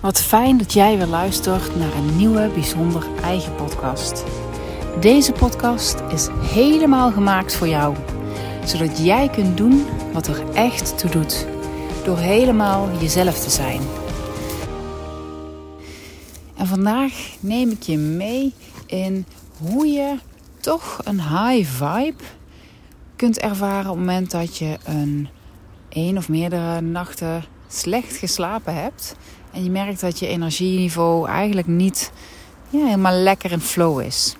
Wat fijn dat jij weer luistert naar een nieuwe bijzonder eigen podcast. Deze podcast is helemaal gemaakt voor jou, zodat jij kunt doen wat er echt toe doet, door helemaal jezelf te zijn. En vandaag neem ik je mee in hoe je toch een high vibe kunt ervaren op het moment dat je een één of meerdere nachten slecht geslapen hebt en je merkt dat je energieniveau eigenlijk niet ja, helemaal lekker in flow is.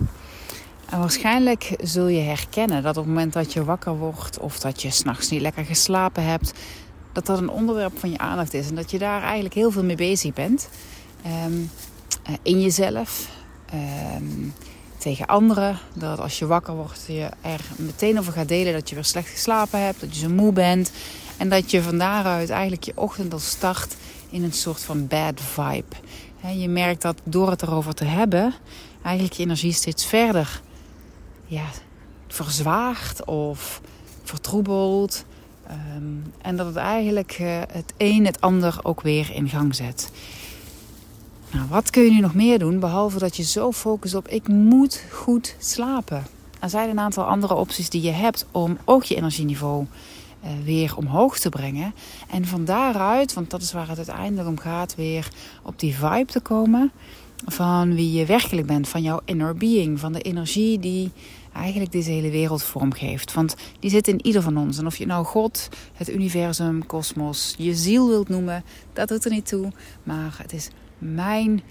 En waarschijnlijk zul je herkennen dat op het moment dat je wakker wordt of dat je s'nachts niet lekker geslapen hebt, dat dat een onderwerp van je aandacht is en dat je daar eigenlijk heel veel mee bezig bent. Um, in jezelf, um, tegen anderen. Dat als je wakker wordt, je er meteen over gaat delen dat je weer slecht geslapen hebt, dat je zo moe bent. En dat je van daaruit eigenlijk je ochtend al start in een soort van bad vibe. Je merkt dat door het erover te hebben, eigenlijk je energie steeds verder ja, verzwaagt of vertroebelt. Ehm, en dat het eigenlijk uh, het een het ander ook weer in gang zet. Nou, wat kun je nu nog meer doen, behalve dat je zo focust op ik moet goed slapen? Er zijn een aantal andere opties die je hebt om ook je energieniveau weer omhoog te brengen. En van daaruit, want dat is waar het uiteindelijk om gaat, weer op die vibe te komen van wie je werkelijk bent, van jouw inner being, van de energie die eigenlijk deze hele wereld vormgeeft. Want die zit in ieder van ons. En of je nou God, het universum, kosmos, je ziel wilt noemen, dat doet er niet toe. Maar het is mijn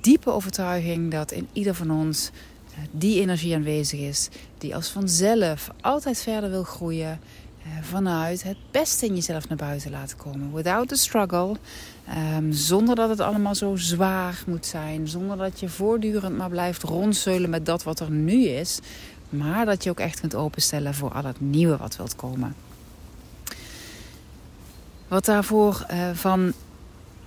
diepe overtuiging dat in ieder van ons eh, die energie aanwezig is, die als vanzelf altijd verder wil groeien, eh, vanuit het beste in jezelf naar buiten laten komen. Without the struggle. Um, zonder dat het allemaal zo zwaar moet zijn. Zonder dat je voortdurend maar blijft rondzeulen met dat wat er nu is. Maar dat je ook echt kunt openstellen voor al het nieuwe wat wilt komen. Wat daarvoor uh, van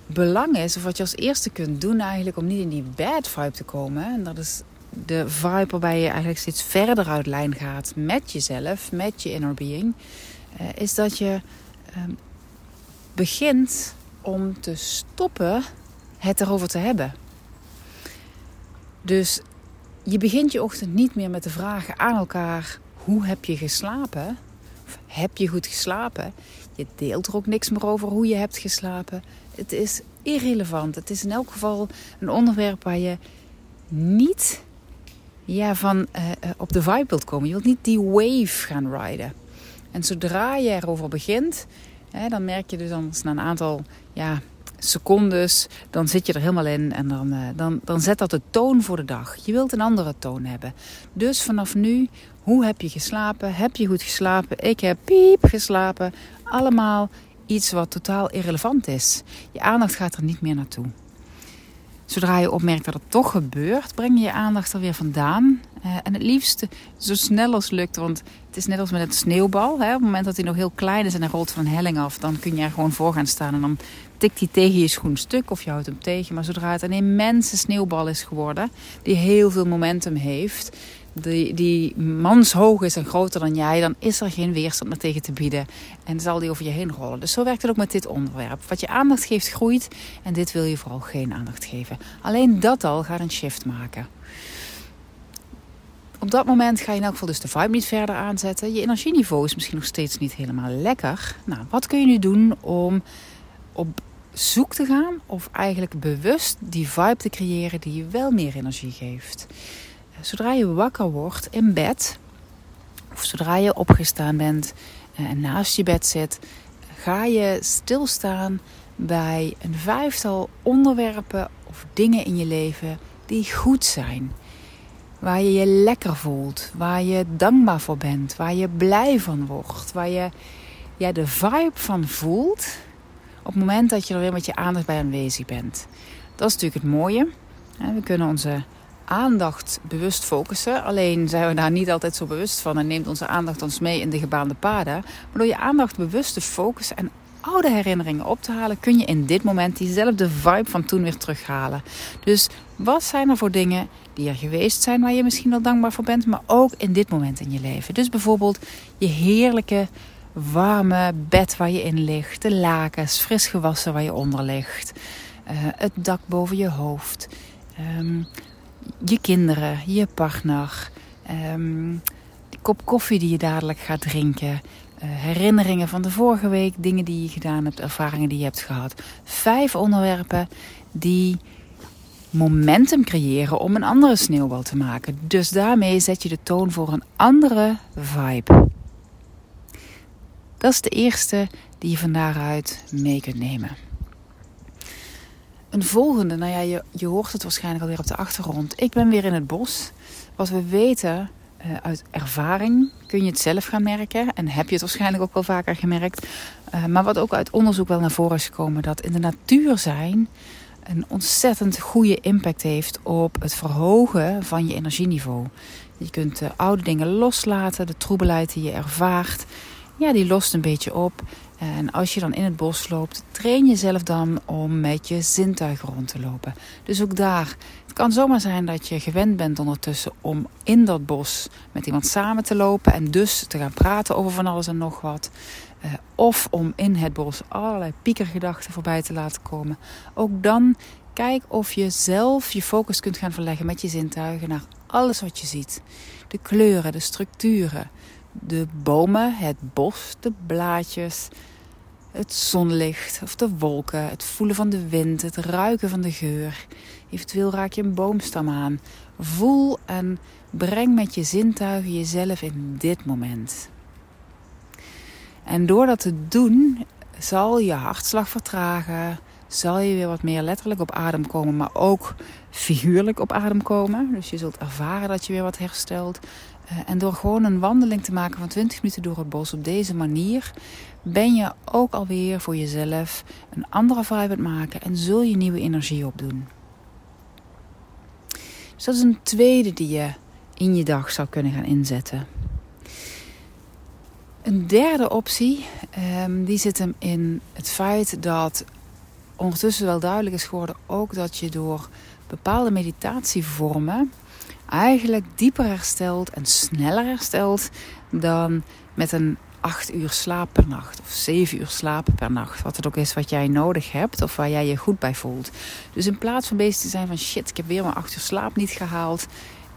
belang is, of wat je als eerste kunt doen eigenlijk om niet in die bad vibe te komen. En dat is de vibe waarbij je eigenlijk steeds verder uit lijn gaat met jezelf, met je inner being. Uh, is dat je uh, begint om te stoppen het erover te hebben. Dus je begint je ochtend niet meer met de vragen aan elkaar: hoe heb je geslapen? Of heb je goed geslapen? Je deelt er ook niks meer over hoe je hebt geslapen. Het is irrelevant. Het is in elk geval een onderwerp waar je niet ja, van uh, op de vibe wilt komen. Je wilt niet die wave gaan riden. En zodra je erover begint, hè, dan merk je dus na een aantal ja, secondes, dan zit je er helemaal in en dan, uh, dan, dan zet dat de toon voor de dag. Je wilt een andere toon hebben. Dus vanaf nu, hoe heb je geslapen? Heb je goed geslapen? Ik heb piep geslapen. Allemaal iets wat totaal irrelevant is. Je aandacht gaat er niet meer naartoe. Zodra je opmerkt dat het toch gebeurt, breng je je aandacht er weer vandaan. Uh, en het liefst zo snel als lukt, want het is net als met een sneeuwbal. Hè? Op het moment dat hij nog heel klein is en hij rolt van een helling af, dan kun je er gewoon voor gaan staan. En dan tikt hij tegen je schoen stuk of je houdt hem tegen. Maar zodra het een immense sneeuwbal is geworden, die heel veel momentum heeft, die, die manshoog is en groter dan jij, dan is er geen weerstand meer tegen te bieden. En zal die over je heen rollen. Dus zo werkt het ook met dit onderwerp. Wat je aandacht geeft, groeit. En dit wil je vooral geen aandacht geven. Alleen dat al gaat een shift maken. Op dat moment ga je in elk geval dus de vibe niet verder aanzetten. Je energieniveau is misschien nog steeds niet helemaal lekker. Nou, wat kun je nu doen om op zoek te gaan of eigenlijk bewust die vibe te creëren die je wel meer energie geeft? Zodra je wakker wordt in bed, of zodra je opgestaan bent en naast je bed zit, ga je stilstaan bij een vijftal onderwerpen of dingen in je leven die goed zijn. Waar je je lekker voelt, waar je dankbaar voor bent, waar je blij van wordt, waar je ja, de vibe van voelt op het moment dat je er weer met je aandacht bij aanwezig bent. Dat is natuurlijk het mooie. We kunnen onze aandacht bewust focussen. Alleen zijn we daar niet altijd zo bewust van en neemt onze aandacht ons mee in de gebaande paden. Maar door je aandacht bewust te focussen en oude herinneringen op te halen, kun je in dit moment diezelfde vibe van toen weer terughalen. Dus wat zijn er voor dingen die er geweest zijn waar je misschien wel dankbaar voor bent, maar ook in dit moment in je leven? Dus bijvoorbeeld je heerlijke warme bed waar je in ligt, de lakens, fris gewassen waar je onder ligt. het dak boven je hoofd, ehm, je kinderen, je partner, um, die kop koffie die je dadelijk gaat drinken, eh, herinneringen van de vorige week, dingen die je gedaan hebt, ervaringen die je hebt gehad. Vijf onderwerpen die momentum creëren om een andere sneeuwbal te maken. Dus daarmee zet je de toon voor een andere vibe. Dat is de eerste die je van daaruit mee kunt nemen. Een volgende, nou ja, je, je hoort het waarschijnlijk alweer op de achtergrond. Ik ben weer in het bos. Wat we weten uh, uit ervaring kun je het zelf gaan merken. En heb je het waarschijnlijk ook wel vaker gemerkt. Uh, maar wat ook uit onderzoek wel naar voren is gekomen. Dat in de natuur zijn een ontzettend goede impact heeft op het verhogen van je energieniveau. Je kunt de oude dingen loslaten, de troebelheid die je ervaart. Ja, die lost een beetje op. En als je dan in het bos loopt, train jezelf dan om met je zintuigen rond te lopen. Dus ook daar, het kan zomaar zijn dat je gewend bent ondertussen om in dat bos met iemand samen te lopen en dus te gaan praten over van alles en nog wat. Uh, of om in het bos allerlei piekergedachten voorbij te laten komen. Ook dan kijk of je zelf je focus kunt gaan verleggen met je zintuigen naar alles wat je ziet. De kleuren, de structuren, de bomen, het bos, de blaadjes, het zonlicht of de wolken, het voelen van de wind, het ruiken van de geur. Eventueel raak je een boomstam aan. Voel en breng met je zintuigen jezelf in dit moment. En door dat te doen, zal je hartslag vertragen, zal je weer wat meer letterlijk op adem komen, maar ook figuurlijk op adem komen. Dus je zult ervaren dat je weer wat herstelt. Eh, en door gewoon een wandeling te maken van 20 minuten door het bos op deze manier, ben je ook alweer voor jezelf een andere het maken en zul je nieuwe energie opdoen. Dus dat is een tweede die je in je dag zou kunnen gaan inzetten. Een derde optie, um, die zit hem in het feit dat ondertussen wel duidelijk is geworden ook dat je door bepaalde meditatievormen eigenlijk dieper herstelt en sneller herstelt dan met een 8 uur slaap per nacht of 7 uur slapen per nacht. Wat het ook is wat jij nodig hebt of waar jij je goed bij voelt. Dus in plaats van bezig te zijn van shit, ik heb weer mijn 8 uur slaap niet gehaald.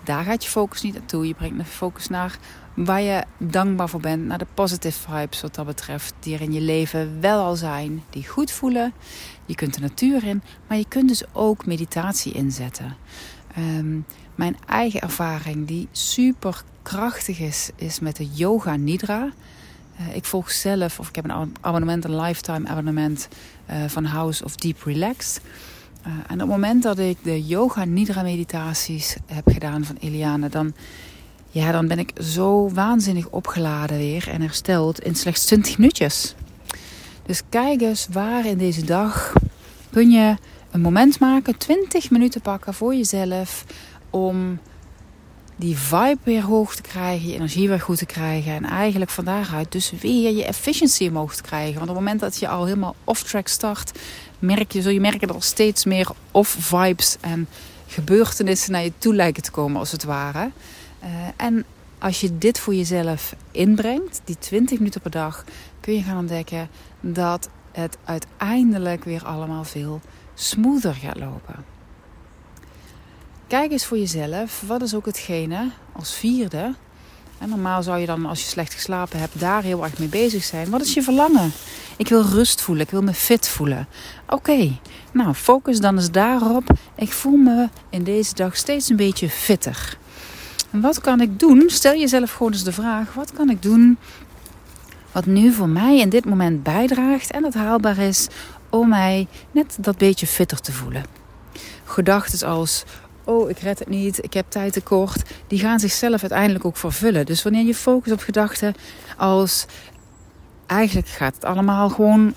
Daar gaat je focus niet naartoe. Je brengt de focus naar waar je dankbaar voor bent. Naar de positive vibes wat dat betreft. Die er in je leven wel al zijn. Die goed voelen. Je kunt de natuur in. Maar je kunt dus ook meditatie inzetten. Um, mijn eigen ervaring die super krachtig is, is met de Yoga Nidra. Uh, ik volg zelf, of ik heb een abonnement, een lifetime abonnement uh, van House of Deep Relax. Uh, en op het moment dat ik de Yoga Nidra meditaties heb gedaan van Eliane, dan, ja, dan ben ik zo waanzinnig opgeladen weer en hersteld in slechts 20 minuutjes. Dus kijk eens waar in deze dag kun je een moment maken, 20 minuten pakken voor jezelf om die vibe weer hoog te krijgen, je energie weer goed te krijgen en eigenlijk van daaruit dus weer je efficiency omhoog te krijgen. Want op het moment dat je al helemaal off-track start, merk je, zul je merken dat er steeds meer off-vibes en gebeurtenissen naar je toe lijken te komen als het ware. Uh, en als je dit voor jezelf inbrengt, die 20 minuten per dag, kun je gaan ontdekken dat het uiteindelijk weer allemaal veel smoother gaat lopen. Kijk eens voor jezelf, wat is ook hetgene als vierde. En normaal zou je dan, als je slecht geslapen hebt, daar heel erg mee bezig zijn. Wat is je verlangen? Ik wil rust voelen, ik wil me fit voelen. Oké, nou focus dan eens daarop. Ik voel me in deze dag steeds een beetje fitter. En wat kan ik doen? Stel jezelf gewoon eens de vraag: wat kan ik doen wat nu voor mij in dit moment bijdraagt en dat haalbaar is om mij net dat beetje fitter te voelen? Gedachten als: oh, ik red het niet, ik heb tijd tekort, die gaan zichzelf uiteindelijk ook vervullen. Dus wanneer je focust op gedachten als eigenlijk gaat het allemaal gewoon,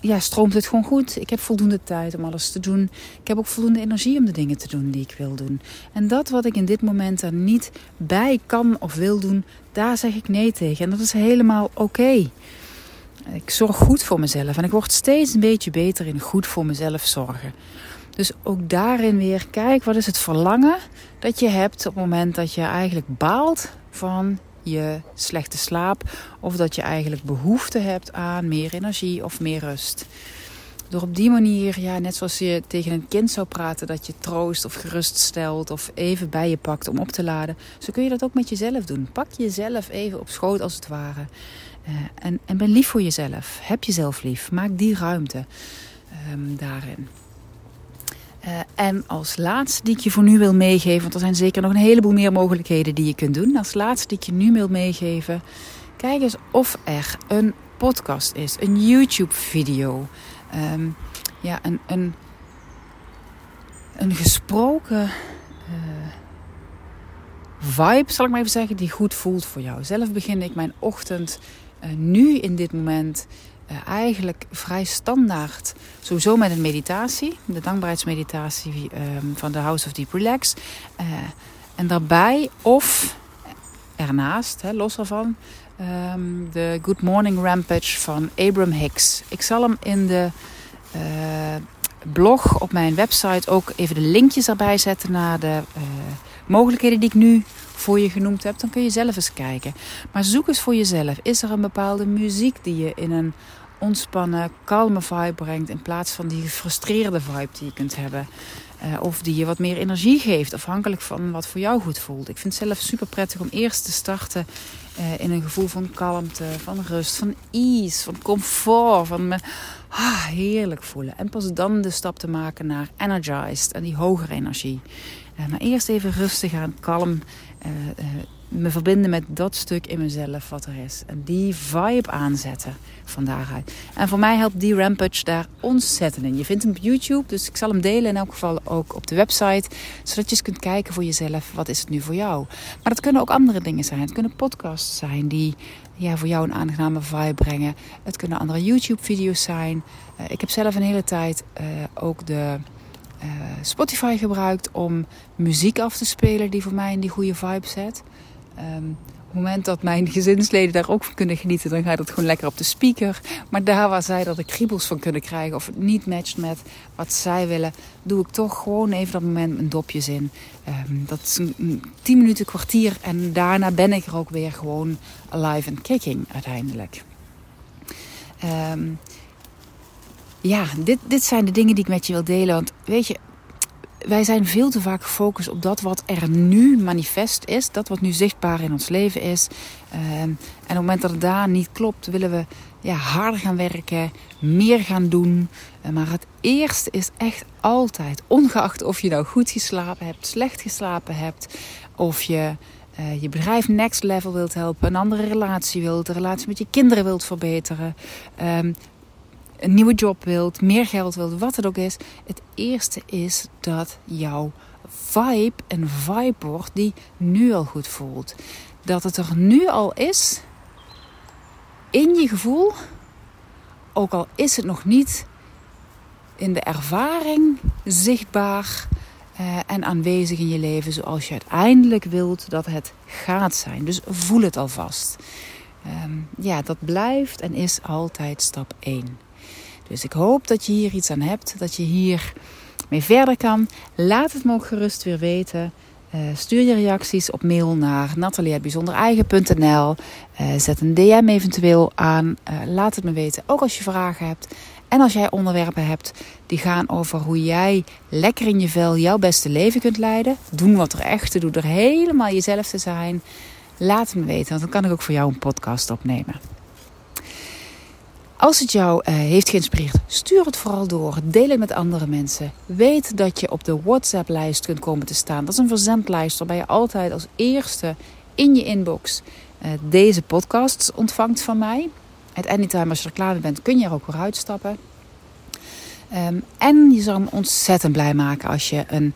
ja, stroomt het gewoon goed. Ik heb voldoende tijd om alles te doen. Ik heb ook voldoende energie om de dingen te doen die ik wil doen. En dat wat ik in dit moment er niet bij kan of wil doen, daar zeg ik nee tegen. En dat is helemaal oké. Ik zorg goed voor mezelf en ik word steeds een beetje beter in goed voor mezelf zorgen. Dus ook daarin weer, kijk, wat is het verlangen dat je hebt op het moment dat je eigenlijk baalt van je slechte slaap. Of dat je eigenlijk behoefte hebt aan meer energie of meer rust. Door op die manier, ja, net zoals je tegen een kind zou praten, dat je troost of geruststelt of even bij je pakt om op te laden. Zo kun je dat ook met jezelf doen. Pak jezelf even op schoot als het ware. Uh, en, en ben lief voor jezelf. Heb jezelf lief. Maak die ruimte um, daarin. Uh, en als laatste die ik je voor nu wil meegeven, want er zijn zeker nog een heleboel meer mogelijkheden die je kunt doen. Als laatste die ik je nu wil meegeven, kijk eens of er een podcast is, een YouTube-video, um, ja, een, een, een gesproken uh, vibe, zal ik maar even zeggen, die goed voelt voor jou. Zelf begin ik mijn ochtend uh, nu in dit moment eigenlijk vrij standaard. Sowieso met een meditatie, de dankbaarheidsmeditatie um, van de House of Deep Relax. Uh, en daarbij of ernaast, los daarvan, um, de Good Morning Rampage van Abram Hicks. Ik zal hem in de uh, blog op mijn website ook even de linkjes erbij zetten naar de mogelijkheden die ik nu voor je genoemd heb, dan kun je zelf eens kijken. Maar zoek eens voor jezelf. Is er een bepaalde muziek die je in een ontspannen, kalme vibe brengt. In plaats van die gefrustreerde vibe die je kunt hebben. Uh, of die je wat meer energie geeft, afhankelijk van wat voor jou goed voelt. Ik vind het zelf super prettig om eerst te starten uh, in een gevoel van kalmte, van rust, van ease, van comfort, van me ah, heerlijk voelen. En pas dan de stap te maken naar energized en die hogere energie. Uh, maar eerst even rustig aan, kalm me verbinden met dat stuk in mezelf wat er is. En die vibe aanzetten van daaruit. En voor mij helpt die Rampage daar ontzettend in. Je vindt hem op YouTube, dus ik zal hem delen in elk geval ook op de website. Zodat je eens kunt kijken voor jezelf, wat is het nu voor jou. Maar dat kunnen ook andere dingen zijn. Het kunnen podcasts zijn die ja, voor jou een aangename vibe brengen. Het kunnen andere YouTube-video's zijn. Uh, ik heb zelf een hele tijd uh, ook de... Uh, Spotify gebruikt om muziek af te spelen die voor mij in die goede vibe zet. Um, op het moment dat mijn gezinsleden daar ook van kunnen genieten, dan gaat het gewoon lekker op de speaker. Maar daar waar zij dat er kriebels van kunnen krijgen of het niet matcht met wat zij willen, doe ik toch gewoon even dat moment een dopjes in. Um, dat is een, 10 minuten, kwartier en daarna ben ik er ook weer gewoon alive and kicking uiteindelijk. Um, ja, dit, dit zijn de dingen die ik met je wil delen. Want weet je, wij zijn veel te vaak gefocust op dat wat er nu manifest is, dat wat nu zichtbaar in ons leven is. Ehm, en op het moment dat het daar niet klopt, willen we ja, harder gaan werken, meer gaan doen. Eh, maar het eerste is echt altijd, ongeacht of je nou goed geslapen hebt, slecht geslapen hebt, of je uh, je bedrijf next level wilt helpen, een andere relatie wilt, de relatie met je kinderen wilt verbeteren, um, een nieuwe job wilt, meer geld wilt, wat het ook is. Het eerste is dat jouw vibe een vibe wordt die nu al goed voelt. Dat het er nu al is in je gevoel, ook al is het nog niet in de ervaring zichtbaar uh, en aanwezig in je leven zoals je uiteindelijk wilt dat het gaat zijn. Dus voel het alvast. Um, ja, dat blijft en is altijd stap 1. Dus ik hoop dat je hier iets aan hebt, dat je hier mee verder kan. Laat het me ook gerust weer weten. Uh, stuur je reacties op mail naar nathalie.bijzondereigen.nl. Uh, eh, zet een DM eventueel aan. Uh, laat het me weten, ook als je vragen hebt. En als jij onderwerpen hebt die gaan over hoe jij lekker in je vel jouw beste leven kunt leiden. Doen wat er echt te doen, er helemaal jezelf te zijn. Laat het me weten, want dan kan ik ook voor jou een podcast opnemen. Als het jou uh, heeft geïnspireerd, stuur het vooral door. Deel het met andere mensen. Weet dat je op de WhatsApp-lijst kunt komen te staan. Dat is een verzendlijst waarbij je altijd als eerste in je inbox uh, deze podcasts ontvangt van mij. At anytime als je er klaar mee bent, kun je er ook weer uitstappen. Um, en je zou me ontzettend blij maken als je een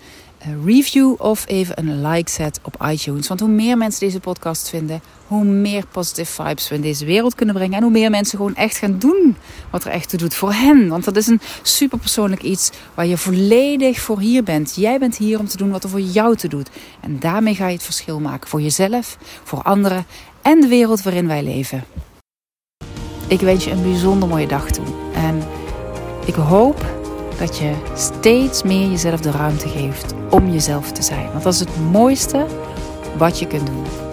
review of even een like zet op iTunes. Want hoe meer mensen deze podcast vinden, hoe meer positive vibes we in deze wereld kunnen brengen. En hoe meer mensen gewoon echt gaan doen wat er echt toe doet voor hen. Want dat is een super persoonlijk iets waar je volledig voor hier bent. Jij bent hier om te doen wat er voor jou te doet. En daarmee ga je het verschil maken voor jezelf, voor anderen en de wereld waarin wij leven. Ik wens je een bijzonder mooie dag toe. En ik hoop dat je steeds meer jezelf de ruimte geeft om jezelf te zijn. Want dat is het mooiste wat je kunt doen.